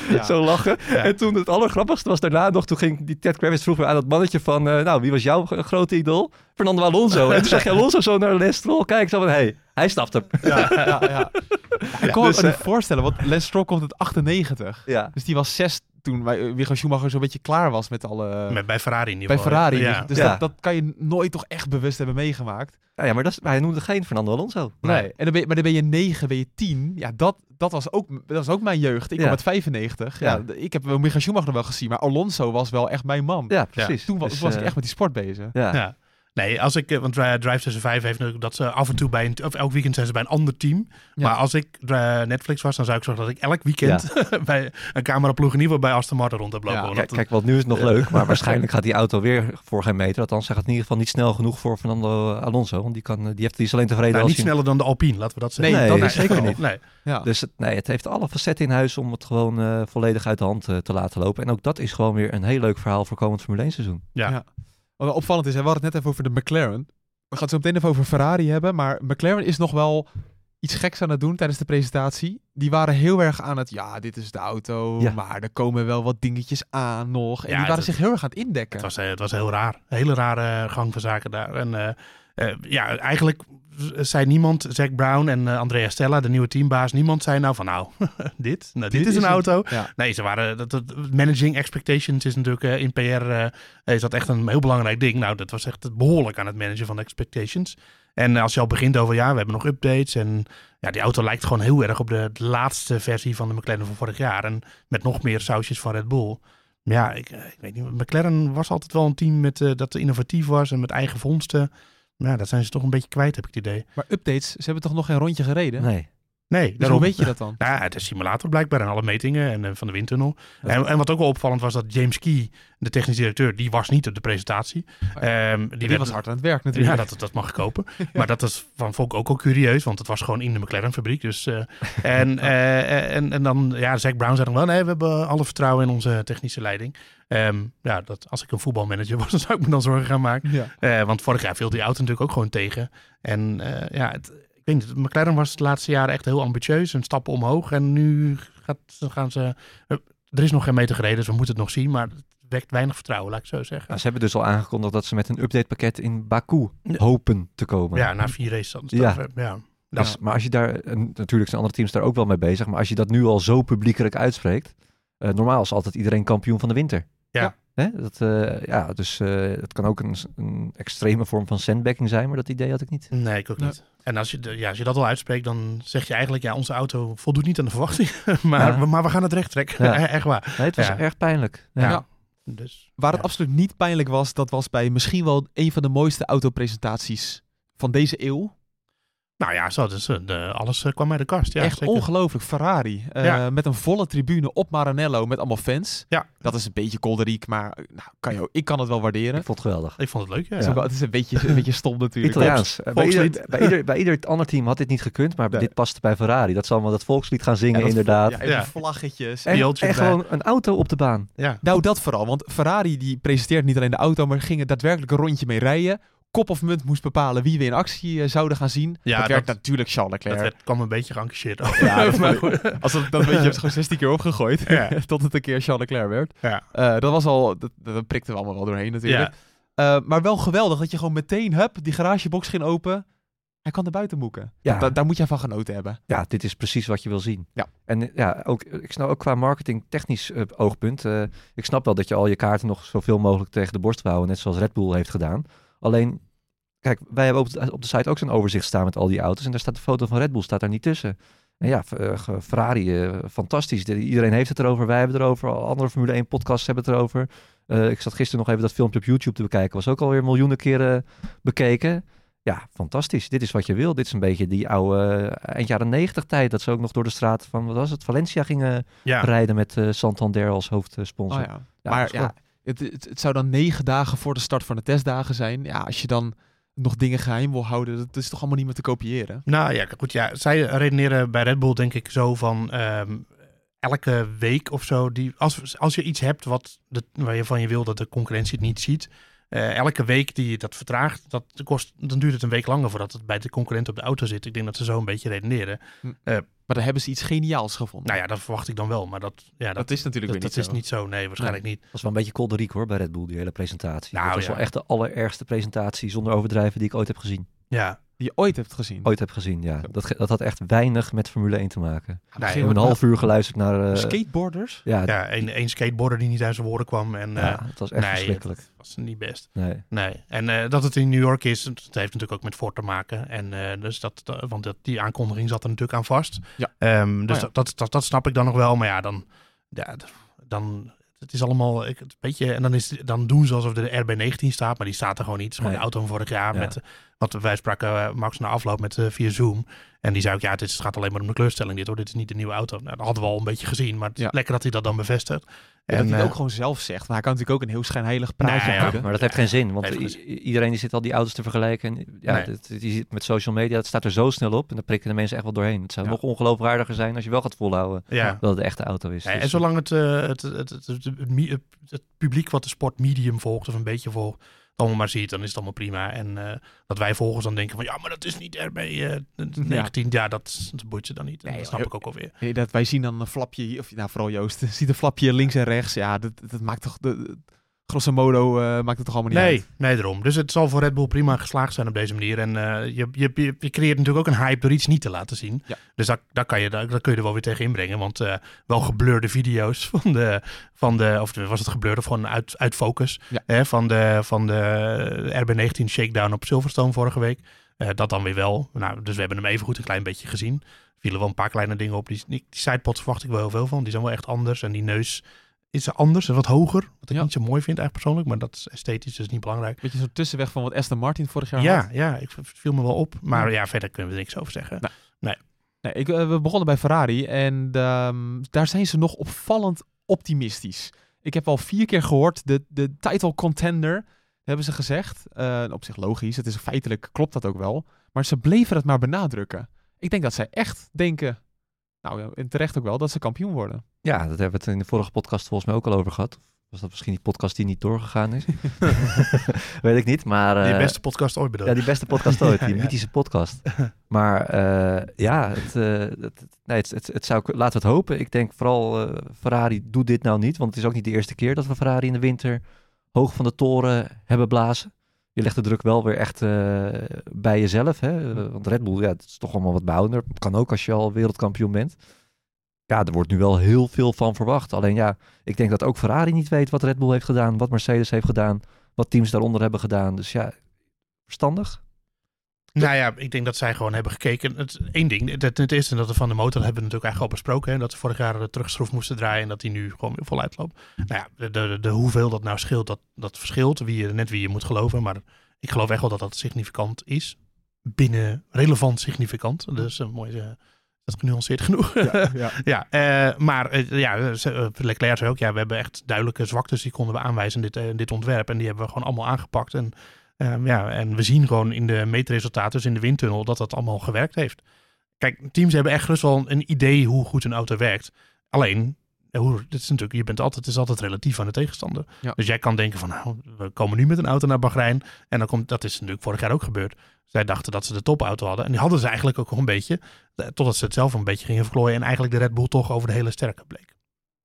Ja. zo lachen. En toen het allergrappigste was daarna nog, toen ging die Ted Kravitz vroeger aan dat mannetje van, eh, nou, wie was jouw g- grote idool? Fernando Alonso. En toen zag je Alonso zo naar Les Stroll kijken, zo van, hey, hij snapt hem. Ja, ja, ja. <laughs> Ik kon me dus, ook niet eh, voorstellen, want Lance Stroll komt uit 98. Ja. Dus die was zes toen wij- eh, Michael Schumacher zo'n beetje klaar was met alle... Met, bij Ferrari in ieder bij? Ferrari. Ja. Dus Ja. Dat, dat kan je nooit toch echt bewust hebben meegemaakt. Ja, maar, dat is, maar hij noemde geen Fernando Alonso. Nee. Nee. En dan ben je, maar dan ben je 9, ben je 10. Ja, dat, dat, was ook, dat was ook mijn jeugd. Ik Ja. kom met 95. Ja. Ik heb Michael Schumacher nog wel gezien, maar Alonso was wel echt mijn man. Ja, precies. Toen was, Dus, was ik eh, echt met die sport bezig. Ja. Nee, als ik, eh, want Dri- Drive tussen 5 heeft natuurlijk dat ze af en toe bij een, of elk weekend zijn ze bij een ander team. Ja. Maar als ik Dri- Netflix was, dan zou ik zorgen dat ik elk weekend <laughs> bij een cameraploeg in ieder geval bij Aston Martin rond heb lopen. Ja, Kijk, dat- want nu is het nog leuk, maar <laughs> waarschijnlijk gaat die auto weer voor geen meter. Althans, hij gaat in ieder geval niet snel genoeg voor Fernando Alonso. Want die, kan, eh, die, heeft, die is alleen tevreden nou, als niet hij... sneller dan de Alpine, laten we dat zeggen. Nee, dat nee, is zeker niet. Nee. Ja. Dus het, nee, het heeft alle facetten in huis om het gewoon eh, volledig uit de hand eh, te laten lopen. En ook dat is gewoon weer een heel leuk verhaal voor komend Formule 1 seizoen. Ja. Wat wel opvallend is, hè, we hadden het net even over de McLaren. We gaan het zo meteen even over Ferrari hebben, maar McLaren is nog wel iets geks aan het doen tijdens de presentatie. Die waren heel erg aan het, ja, dit is de auto, Ja. maar er komen wel wat dingetjes aan nog. En Ja, die waren zich heel erg aan het indekken. Het was, eh, het was heel raar. Hele rare gang van zaken daar. En eh, ja, eigenlijk zei niemand, Zack Brown en eh, Andrea Stella, de nieuwe teambaas, niemand zei nou van nou, <laughs> dit, nou, dit, is een auto. Ja. Nee, ze waren, dat, dat- managing expectations is natuurlijk eh, in PR eh, is dat echt een heel belangrijk ding. Nou, dat was echt behoorlijk aan het managen van expectations. En als je al begint over, ja, we hebben nog updates en ja, die auto lijkt gewoon heel erg op de, de laatste versie van de McLaren van vorig jaar. En met nog meer sausjes van Red Bull. Ja, ik, eh, ik weet niet. McLaren was altijd wel een team met, eh, dat innovatief was en met eigen vondsten. Ja, dat zijn ze toch een beetje kwijt, heb ik het idee. Maar updates, ze hebben toch nog geen rondje gereden? Nee. Nee, Dus daarom. hoe weet je dat dan? <laughs> Nou, ja, het is simulator blijkbaar en alle metingen en eh, van de windtunnel. En, en wat ook wel opvallend was dat James Key, de technisch directeur, die was niet op de presentatie. Ehm, die, Die werd- was hard aan het werk natuurlijk. Ja, dat, dat mag ik kopen. <laughs> Maar dat is van vond ik ook al curieus, want het was gewoon in de McLaren fabriek. Dus, eh, <laughs> en, eh, en, en dan, ja, Zack Brown zei dan wel, nee, we hebben alle vertrouwen in onze technische leiding. Ehm, ja, dat, als ik een voetbalmanager was, dan zou ik me dan zorgen gaan maken. Ja. Eh, want vorig jaar viel die auto natuurlijk ook gewoon tegen. En eh, ja, het, weet niet, McLaren was de laatste jaren echt heel ambitieus en stappen omhoog. En nu gaat, gaan ze, eh, er is nog geen meter gereden, dus we moeten het nog zien. Maar het wekt weinig vertrouwen, laat ik zo zeggen. Nou, ze hebben dus al aangekondigd dat ze met een updatepakket in Baku hopen te komen. Ja, na vier races. dan- Ja. ja. Maar als je daar, natuurlijk zijn andere teams daar ook wel mee bezig, maar als je dat nu al zo publiekelijk uitspreekt, eh, normaal is altijd iedereen kampioen van de winter. Ja. Hè? Dat, eh, ja, dus eh, het kan ook een, een extreme vorm van sandbagging zijn, maar dat idee had ik niet. Nee, ik ook Nee. niet. En als je, de- ja, als je dat al uitspreekt, dan zeg je eigenlijk, ja, onze auto voldoet niet aan de verwachting. <laughs> maar, Ja. we, maar we gaan het recht trekken. Ja. <laughs> Echt waar. Nee, het was Ja. erg pijnlijk. Ja. Dus, Waar het absoluut niet pijnlijk was, dat was bij misschien wel een van de mooiste autopresentaties van deze eeuw. Nou ja, zo, dus, eh, de, alles eh, kwam uit de kast. Ja, Echt zeker. ongelooflijk. Ferrari. eh, Ja. Met een volle tribune op Maranello met allemaal fans. Ja. Dat is een beetje kolderiek, maar nou, kan je, ook- ik kan het wel waarderen. Ik vond het geweldig. Ik vond het leuk, ja. Het, is ook wel- het is een beetje, een beetje stom natuurlijk. <laughs> Italiaans. Bij ieder, volkslied. <laughs> bij, ieder, bij ieder ander team had dit niet gekund, maar Nee. dit paste bij Ferrari. Dat zal allemaal dat volkslied gaan zingen, Ja, dat- inderdaad. Ja, en Ja. vlaggetjes. en en gewoon een auto op de baan. Ja. Nou, dat vooral. Want Ferrari die presenteert niet alleen de auto, maar ging er daadwerkelijk een rondje mee rijden. Kop of munt moest bepalen wie we in actie eh, zouden gaan zien. Ja, dat werd dat- natuurlijk Charles Dat Leclerc. werd, kwam een beetje geëngageerd. Ja, dat <laughs> maar goed. Als dat een beetje gewoon 16 keer opgegooid. Ja. <laughs> tot het een keer Charles Leclerc werd. Ja. Eh, dat was al, dat, dat prikten we allemaal wel doorheen natuurlijk. Ja. Eh, maar wel geweldig dat je gewoon meteen, hup, die garagebox ging open. Hij kan er buiten moeken. Ja. Da- daar moet je van genoten hebben. Ja, dit is precies wat je wil zien. Ja. En ja, ook, ik snap ook qua marketing technisch oogpunt. eh, ik snap wel dat je al je kaarten nog zoveel mogelijk tegen de borst houden, net zoals Red Bull heeft gedaan. Alleen, kijk, wij hebben op de, op de site ook zo'n overzicht staan met al die auto's en daar staat de foto van Red Bull staat daar niet tussen. En ja, eh, Ferrari, eh, fantastisch. De- iedereen heeft het erover, wij hebben het erover, andere Formule 1 podcasts hebben het erover. Eh, ik zat gisteren nog even dat filmpje op YouTube te bekijken, was ook alweer miljoenen keren bekeken. Ja, fantastisch. Dit is wat je wil. Dit is een beetje die oude eind jaren negentig tijd. Dat ze ook nog door de straat van, wat was het, Valencia gingen Ja. rijden met Santander als hoofdsponsor. Oh, ja. Ja, maar ja, het, het, het zou dan negen dagen voor de start van de testdagen zijn. Ja, als je dan nog dingen geheim wil houden, dat is toch allemaal niet meer te kopiëren. Nou ja, goed. Ja, zij redeneren bij Red Bull denk ik zo van ehm, elke week of zo. Die, als, als je iets hebt wat de, waarvan je wil dat de concurrentie het niet ziet. eh, elke week die je dat vertraagt, dat kost, dan duurt het een week langer voordat het bij de concurrent op de auto zit. Ik denk dat ze zo een beetje redeneren. Maar daar hebben ze iets geniaals gevonden. Nou ja, dat verwacht ik dan wel. Maar dat, ja, dat, dat is natuurlijk dat, weer dat niet is zo. niet zo. Nee, waarschijnlijk niet. Dat was wel een beetje kolderiek hoor bij Red Bull, die hele presentatie. Nou, dat was ja. wel echt de allerergste presentatie zonder overdrijven die ik ooit heb gezien. Ja, Die je ooit hebt gezien. Ooit heb gezien, ja. Dat, dat had echt weinig met Formule 1 te maken. Het Nee, We hebben een half uur geluisterd naar... eh, Skateboarders? ja, ja, ja een, een skateboarder die niet uit zijn woorden kwam. En eh, het was echt nee, verschrikkelijk. dat was niet best. Nee. Nee, en eh, dat het in New York is, dat heeft natuurlijk ook met Ford te maken. En eh, dus dat, dat- want dat, die aankondiging zat er natuurlijk aan vast. Ja. Ehm, dus Oh ja. Dat, dat, dat, dat snap ik dan nog wel. Maar ja, dan, ja, dan het is allemaal ik, het beetje. En dan, is, dan doen ze alsof er de RB19 staat, maar die staat er gewoon niet. Het is gewoon Nee. de auto van vorig jaar. Ja. Met, wat wij spraken eh, Max na afloop met eh, via Zoom. En die zei ook, ja, het is- het gaat alleen maar om de kleurstelling dit hoor. Dit is niet de nieuwe auto. Nou, dat hadden we al een beetje gezien, maar het is Ja. lekker dat hij dat dan bevestigt. En, dat hij het eh, ook gewoon zelf zegt. Maar hij kan natuurlijk ook een heel schijnheilig praatje Nee, ja, houden. Maar dat heeft geen zin, want geen iedereen die zit al die auto's te vergelijken. En ja, Nee. dit- die zit met social media, het staat er zo snel op en dan prikken de mensen echt wel doorheen. Het zou Ja. nog ongeloofwaardiger zijn als je wel gaat volhouden ja. dat het de echte auto is. Ja, Dus, en zolang het, eh, het, het, het, het, het, mi- het- het publiek wat de sport medium volgt, of een beetje volgt, allemaal maar ziet, dan is het allemaal prima. En eh, dat wij volgers dan denken van, ja, maar dat is niet RB eh, 19. Ja, dat, dat boeit ze dan niet. En Nee, dat snap joh. ik ook alweer. Nee, dat wij zien dan een flapje, of nou vooral Joost, <laughs> ziet een flapje links en rechts. Ja, dat, dat maakt toch, de- grosso modo eh, maakt het toch allemaal niet Nee, uit. nee, daarom. Dus het zal voor Red Bull prima geslaagd zijn op deze manier. En eh, je, je, je, creëert natuurlijk ook een hype door iets niet te laten zien. Ja. Dus daar, daar, kan je, daar, daar kun je er wel weer tegen inbrengen. Want eh, wel geblurde video's <laughs> van de, van de of was het geblurred of gewoon uit, uit focus. Ja. Hè, van de, van de RB19 shakedown op Silverstone vorige week. Dat dan weer wel. Nou, dus we hebben hem even goed een klein beetje gezien. vielen wel een paar kleine dingen op. Die, die, die sidepods verwacht ik wel heel veel van. Die zijn wel echt anders. En die neus is anders en wat hoger. Wat ik Ja. niet zo mooi vind eigenlijk persoonlijk. Maar dat is esthetisch dus niet belangrijk. Beetje zo'n tussenweg van wat Aston Martin vorig jaar Ja, had. ja, ik viel me wel op. Maar ja, verder kunnen we er niks over zeggen. Nee, ik, eh, we begonnen bij Ferrari en ehm, daar zijn ze nog opvallend optimistisch. Ik heb al vier keer gehoord, de, de title contender, hebben ze gezegd. Eh, op zich logisch, het is feitelijk, klopt dat ook wel. Maar ze bleven het maar benadrukken. Ik denk dat zij echt denken, nou ja, en terecht ook wel, dat ze kampioen worden. Ja, dat hebben we het in de vorige podcast volgens mij ook al over gehad. Was dat misschien die podcast die niet doorgegaan is? <laughs> <laughs> Weet ik niet, maar... Die eh, beste podcast ooit bedoel Ja, die beste podcast <laughs> ooit, die Ja. mythische podcast. Maar eh, ja, het, eh, het, nee, het, het, het zou, laten we het hopen. Ik denk vooral, eh, Ferrari doet dit nou niet. Want het is ook niet de eerste keer dat we Ferrari in de winter hoog van de toren hebben blazen. Je legt de druk wel weer echt eh, bij jezelf. Hè? Want Red Bull, ja, het is toch allemaal wat bouwender. Het kan ook als je al wereldkampioen bent. ja, er wordt nu wel heel veel van verwacht. Alleen ja, ik denk dat ook Ferrari niet weet wat Red Bull heeft gedaan, wat Mercedes heeft gedaan, wat teams daaronder hebben gedaan. Dus ja, verstandig. Nou ja, ik denk dat zij gewoon hebben gekeken. Het één ding, het, het eerste dat we van de motor hebben we natuurlijk eigenlijk al besproken. Hè, dat ze vorig jaar de terugschroef moesten draaien en dat die nu gewoon weer voluit loopt. Nou ja, de, de, de, hoeveel dat nou scheelt, dat, dat verschilt. Wie je, net wie je moet geloven. Maar ik geloof echt wel dat dat significant is. Binnen relevant significant. Dus een mooi. Uh, dat genuanceerd genoeg. Ja, ja. <laughs> ja uh, maar uh, ja, Leclerc zei ook, ja, we hebben echt duidelijke zwaktes die konden we aanwijzen in dit, dit ontwerp. En die hebben we gewoon allemaal aangepakt. En Um, ja, en we zien gewoon in de meetresultaten, dus in de windtunnel, dat dat allemaal gewerkt heeft. Kijk, teams hebben echt rust wel een idee hoe goed een auto werkt. Alleen, hoe, dit is natuurlijk, je bent altijd, het is altijd relatief aan de tegenstander. Ja. Dus jij kan denken van, nou, we komen nu met een auto naar Bahrein. En dan komt, dat is natuurlijk vorig jaar ook gebeurd. Zij dachten dat ze de topauto hadden. En die hadden ze eigenlijk ook nog een beetje. Eh, totdat ze het zelf een beetje gingen verklooien. En eigenlijk de Red Bull toch over de hele sterke bleek.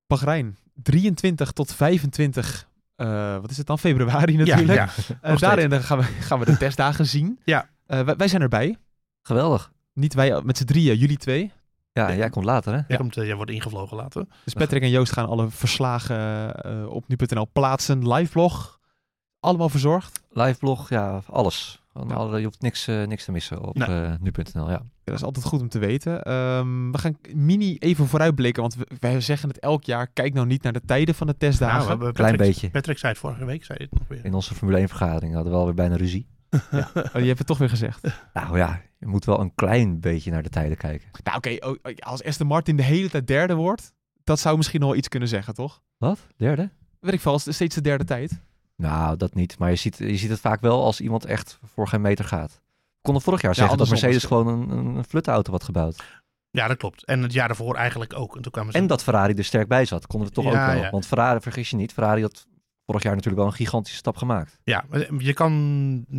Bahrein, 23 tot 25 uh, wat is het dan? Februari <laughs> natuurlijk. Ja, ja. Uh, daarin gaan we, <laughs> gaan we de testdagen zien. Ja. Uh, wij, wij, zijn erbij. Geweldig. Niet wij met z'n drieën, jullie twee. Ja, jij komt later hè? Jij, komt, jij wordt ingevlogen later. Dus Patrick en Joost gaan alle verslagen op nu.nl plaatsen. Live blog. Allemaal verzorgd. Live blog, ja, alles. Ja. Je hoeft niks, uh, niks te missen op nee. uh, nu.nl. Ja. Dat is altijd goed om te weten. Um, we gaan mini even vooruitblikken, want wij zeggen het elk jaar. Kijk nou niet naar de tijden van de testdagen. Nou, Patrick, Klein beetje. Patrick zei het vorige week, zei het nog weer. In onze Formule 1 vergadering hadden we alweer bijna ruzie. ja. <laughs> Oh, je hebt het toch weer gezegd. Nou ja, je moet wel een klein beetje naar de tijden kijken. Nou oké, okay, oh, als Aston Martin de hele tijd derde wordt, dat zou misschien nog wel iets kunnen zeggen, toch? Wat? Derde? Weet ik veel, steeds de derde tijd. Nou, dat niet. Maar je ziet, je ziet het vaak wel als iemand echt voor geen meter gaat. We konden vorig jaar zeggen dat Mercedes gewoon een, een flutauto had gebouwd. Ja, dat klopt. En het jaar daarvoor eigenlijk ook. En, toen kwamen ze... en dat Ferrari er sterk bij zat, konden we toch ook wel. Ja. Want Ferrari, vergis je niet, Ferrari had vorig jaar natuurlijk wel een gigantische stap gemaakt. Ja, je kan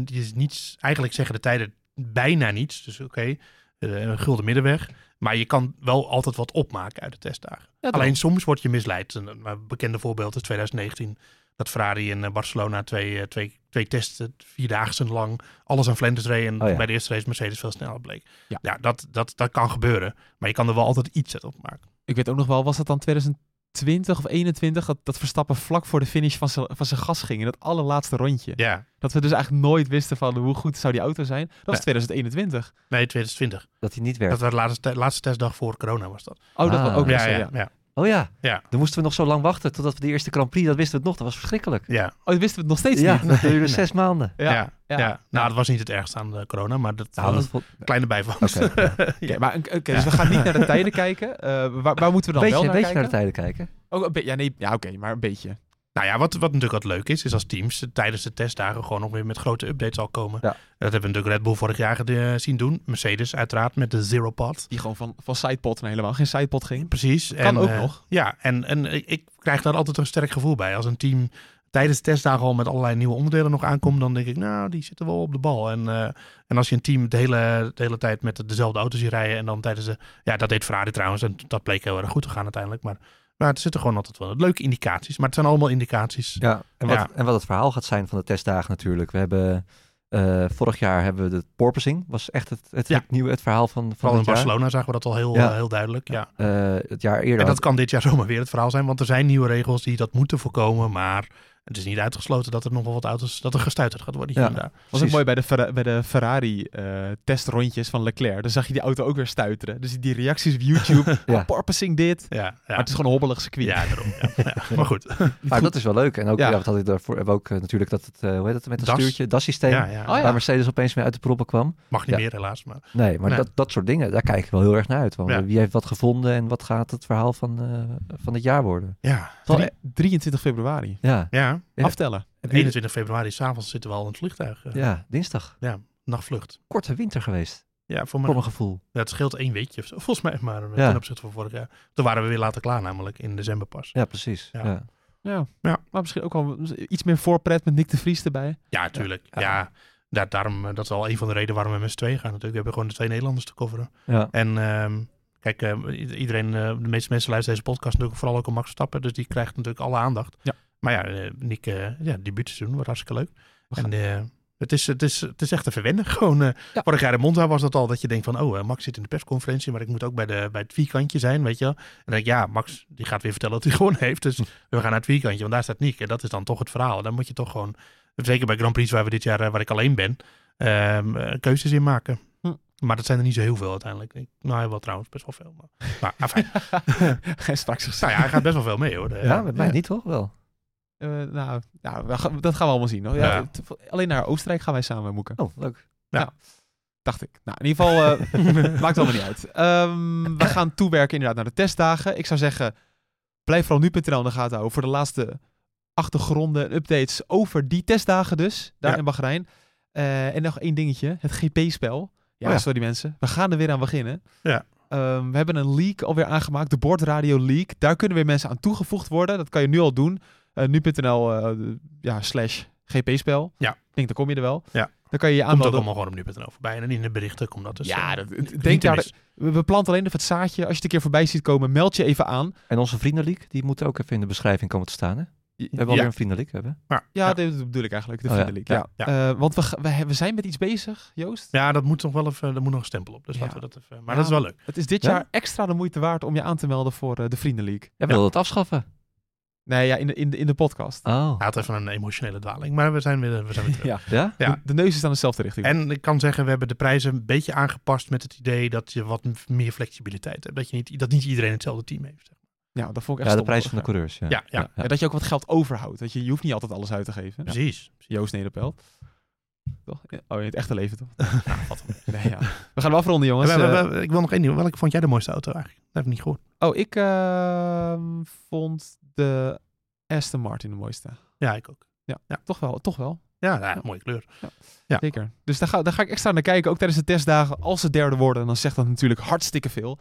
je niets, eigenlijk zeggen de tijden bijna niets. Dus oké, okay, een gulden middenweg. Maar je kan wel altijd wat opmaken uit de testdagen. Alleen soms word je misleid. Een bekende voorbeeld is 2019 dat Ferrari in eh, Barcelona twee, eh, twee, twee testen, vierdaagse lang, alles aan Flanders reed. En oh bij de eerste race Mercedes veel sneller bleek. Ja, ja dat, dat, dat kan gebeuren. Maar je kan er wel altijd iets op maken. Ik weet ook nog wel, was dat dan 2020 of 21 dat, dat Verstappen vlak voor de finish van zijn van gas ging in het allerlaatste rondje. Ja. Dat we dus eigenlijk nooit wisten van hoe goed zou die auto zijn. Dat was 2021. Nee, 2020. Dat hij niet werkt. Dat was de laatste, laatste testdag voor corona was dat. Oh, dat was ah. ook ja, ja, ja. Oh ja. ja, dan moesten we nog zo lang wachten totdat we de eerste Grand Prix, dat wisten we het nog, dat was verschrikkelijk. Ja. Oh, dat wisten we het nog steeds ja, niet? dat duurde zes maanden. Ja. Ja. ja. nou dat was niet het ergste aan de corona, maar dat, nou, dat was een kleine bijvangst. Okay, <laughs> ja. maar oké, okay, dus we gaan niet naar de tijden kijken. Uh, waar, waar, moeten we dan beetje, wel naar beetje kijken? naar de tijden kijken. Oh, ja, nee, ja oké, maar een beetje. Nou ja, wat, wat natuurlijk wat leuk is, is als teams tijdens de testdagen gewoon nog weer met grote updates zal komen. Ja. Dat hebben we natuurlijk Red Bull vorig jaar zien doen. Mercedes uiteraard met de Zero Pod. Die gewoon van, van sidepod naar helemaal geen sidepod ging. Precies. Kan ook uh, nog. Ja, en, en ik krijg daar altijd een sterk gevoel bij. Als een team tijdens de testdagen al met allerlei nieuwe onderdelen nog aankomt, dan denk ik, nou, die zitten wel op de bal. En, uh, en als je een team de hele, de hele tijd met dezelfde auto's ziet rijden en dan tijdens de... Ja, dat deed Ferrari trouwens en dat bleek heel erg goed te gaan uiteindelijk. Maar maar het zitten gewoon altijd wel leuke indicaties. Maar het zijn allemaal indicaties. Ja, en wat, En wat het verhaal gaat zijn van de testdagen natuurlijk. We hebben uh, vorig jaar hebben we de porpoising. Was echt het, het, ja. nieuwe het verhaal van, van Vooral in Barcelona zagen we dat al heel, ja. heel duidelijk. Ja. Uh, het jaar eerder. En dat kan dit jaar <laughs> zomaar weer het verhaal zijn. Want er zijn nieuwe regels die dat moeten voorkomen. Maar het is niet uitgesloten dat er nog wel wat auto's, dat er gestuiterd gaat worden hier ja. en daar. Was ook mooi bij de, bij de Ferrari uh, testrondjes van Leclerc. Dan zag je die auto ook weer stuiteren. Dus die reacties op YouTube, <laughs> ja. oh, porpoising dit. Ja, ja, Maar het is gewoon een hobbelig circuit. Ja, daarom. Ja, <laughs> maar goed. maar dat is wel leuk. En ook, ja. wat had ik daarvoor, hebben we ook uh, natuurlijk dat het, uh, hoe heet het, met een Das. stuurtje, DAS-systeem, Oh, waar Mercedes opeens mee uit de proppen kwam. Mag niet meer helaas. Maar... Nee, maar Dat, dat soort dingen, daar kijk ik wel heel erg naar uit. Want wie heeft wat gevonden en wat gaat het verhaal van, van het jaar worden? Ja. Drie, 23 februari. Ja. Ja. Aftellen. En 21 februari, s'avonds zitten we al in het vliegtuig. Uh, ja, dinsdag. Ja, nachtvlucht. Korte winter geweest. Ja, voor, voor mijn, mijn gevoel. Ja, het scheelt één weekje of zo, volgens mij maar ja. ten opzichte van vorig jaar. Toen waren we weer later klaar namelijk, in december pas. Ja, precies. Ja. Ja. ja. ja. maar misschien ook wel iets meer voorpret met Nick de Vries erbij. Ja, tuurlijk. Ja, ja. ja daarom, dat is al een van de redenen waarom we met z'n tweeën gaan natuurlijk. We hebben gewoon de twee Nederlanders te coveren. Ja. En um, kijk, uh, iedereen, uh, de meeste mensen luisteren deze podcast natuurlijk vooral ook om Max Verstappen. Dus die krijgt natuurlijk alle aandacht. Ja. Maar ja, uh, Nick, uh, ja, debuutseizoen wordt hartstikke leuk. En uh, Het is, het, is, het is echt te verwennen. <laughs> Gewoon, eh, Ja. Vorig jaar in Monza was dat al dat je denkt van... oh, eh, Max zit in de persconferentie, maar ik moet ook bij, de, bij het vierkantje zijn, weet je wel. En dan denk ik, ja, Max die gaat weer vertellen dat hij <laughs> gewoon heeft. Dus we gaan naar het vierkantje, want daar staat Nick. En dat is dan toch het verhaal. Dan moet je toch gewoon, zeker bij Grand Prix waar we dit jaar, eh, waar ik alleen ben... ehm, eh, keuzes in maken. Hm. Maar dat zijn er niet zo heel veel uiteindelijk. Ik- Nou, wel trouwens, best wel veel. Maar, maar <laughs> afijn. Hij sprak nou ja, hij gaat best wel veel mee hoor. Ja, met mij niet toch wel? Eh, nou, nou dat gaan we allemaal zien. Hoor. Ja, alleen naar Oostenrijk gaan wij samen moeken. Oh, leuk. Dacht ik. Nou, in ieder geval, eh, <laughs> maakt allemaal niet uit. Ehm, we gaan toewerken inderdaad naar de testdagen. Ik zou zeggen, blijf vooral nu.nl in de gaten houden voor de laatste achtergronden en updates over die testdagen dus, daar Ja. in Bahrein. Eh, en nog één dingetje, het GP-spel. Ja, Oh ja. sorry mensen, we gaan er weer aan beginnen. Ja. Ehm, we hebben een leak alweer aangemaakt, de Bordradio Leak. Daar kunnen weer mensen aan toegevoegd worden. Dat kan je nu al doen. Eh, nu.nl eh, ja, slash GP-spel. Ja. Ik denk, dan kom je er wel. Ja. Dan kan je je Komt ook aanmelden. allemaal gewoon op nu.nl voorbij. En in de berichten komt dat dus. Ja, eh, dat, denk daar, we we planten alleen even het zaadje. Als je het een keer voorbij ziet komen, meld je even aan. En onze vriendenleak, die moet ook even in de beschrijving komen te staan. Hè? We hebben Ja. alweer een vriendenleak, hebben. Maar, Ja, ja. dat bedoel ik eigenlijk, de Oh ja. Ja, ja, Eh, want we, we, we zijn met iets bezig, Joost. Ja, dat moet nog wel even, er moet nog een stempel op. Dus Ja. laten we dat even. Maar Ja, dat is wel leuk. Het is dit Ja? jaar extra de moeite waard om je aan te melden voor eh, de vriendenleak. Jij wilde het afschaffen. Nee, ja, in de, in de, in de podcast. Oh. Hij had even een emotionele dwaling. Maar we zijn weer, we zijn weer terug. Ja. <laughs> Ja? Ja. De, de neus is aan dezelfde richting. En ik kan zeggen, we hebben de prijzen een beetje aangepast met het idee dat je wat meer flexibiliteit hebt. Dat, je niet, dat niet iedereen hetzelfde team heeft. zeg ja, dat vond ik echt Ja, de prijs van de coureurs. Ja. Ja, ja. En dat je ook wat geld overhoudt. Dat je, je hoeft niet altijd alles uit te geven. precies. Joost Nederpelt. Toch? Ja. Oh, in het echte leven toch? <laughs> Nou, wat een- <laughs> Nee, ja. We gaan hem afronden, jongens. We- we- Eh, we- ik wil nog één ding. Welke vond jij de mooiste auto eigenlijk? Dat heb ik niet gehoord. Oh, ik ehm, vond de Aston Martin de mooiste. Ja, ik ook. Toch wel, toch wel. Ja, ja, mooie kleur. Ja. Zeker. Dus daar ga, daar ga ik extra naar kijken, ook tijdens de testdagen. Als ze derde worden, dan zegt dat natuurlijk hartstikke veel.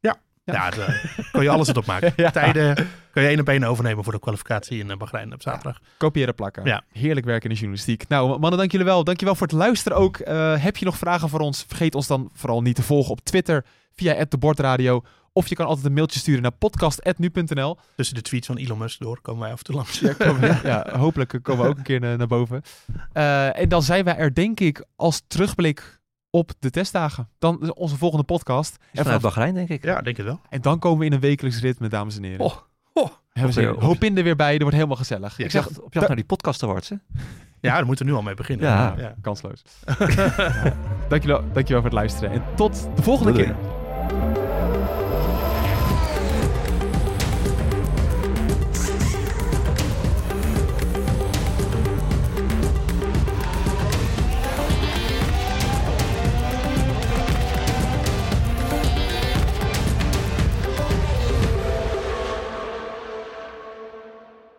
Ja. Ja, daar kon je alles erop maken. <laughs> Ja. Tijden kun je één op één overnemen voor de kwalificatie in eh, Bahrein op zaterdag. Kopiëren plakken. Ja. Heerlijk werk in de journalistiek. Nou, mannen, dank jullie wel. Dank je wel voor het luisteren ook. Eh, heb je nog vragen voor ons? Vergeet ons dan vooral niet te volgen op Twitter via @debordradio. Of je kan altijd een mailtje sturen naar podcast.nu.nl. Tussen de tweets van Elon Musk door komen wij af en toe langs. Ja, komen- ja, hopelijk komen we ook een keer naar, naar boven. Eh, en dan zijn wij er, denk ik, als terugblik op de testdagen. Dan onze volgende podcast. Is En, vanuit vanaf- Bahrein, denk ik. Ja, denk het wel. en dan komen we in een wekelijks ritme, dames en heren. Oh, oh. Hebben ze hoop in er weer bij. Er wordt helemaal gezellig. Ja, ik zeg, op jacht naar die podcast awards, hè? Ja, daar moeten we nu al mee beginnen. Ja. ja. kansloos. <laughs> dankjewel, dankjewel voor het luisteren. En tot de volgende Doei, keer.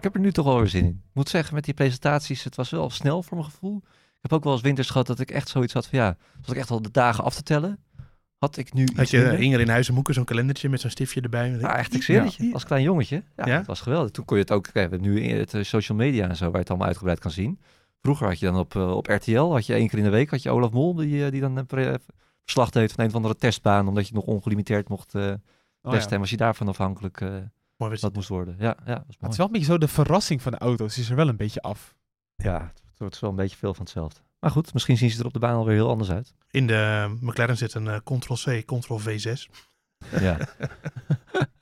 Ik heb er nu toch wel weer zin in. Ik moet zeggen, met die presentaties, het was wel snel voor mijn gevoel. Ik heb ook wel eens winters gehad dat ik echt zoiets had van ja, zat ik echt al de dagen af te tellen. Had ik nu Had iets je minder? Inger in huis en moeken zo'n kalendertje met zo'n stiftje erbij. Ja, echt exerentje. Als klein jongetje. Ja, Ja? Het was geweldig. Toen kon je het ook, we hebben nu in het eh, social media en zo, waar je het allemaal uitgebreid kan zien. Vroeger had je dan op, eh, op RTL, had je één keer in de week, had je Olaf Mol, die, eh, die dan een verslag deed van een of andere testbaan, omdat je nog ongelimiteerd mocht eh, Oh, testen. ja. En was je daarvan afhankelijk eh, Mooi dat moest worden. Ja, ja, was het is wel een beetje zo, de verrassing van de auto's is er wel een beetje af. Ja, het wordt wel een beetje veel van hetzelfde. Maar goed, misschien zien ze er op de baan alweer heel anders uit. In de McLaren zit een eh, Ctrl-C, Ctrl-V6. Ja. <laughs> <laughs>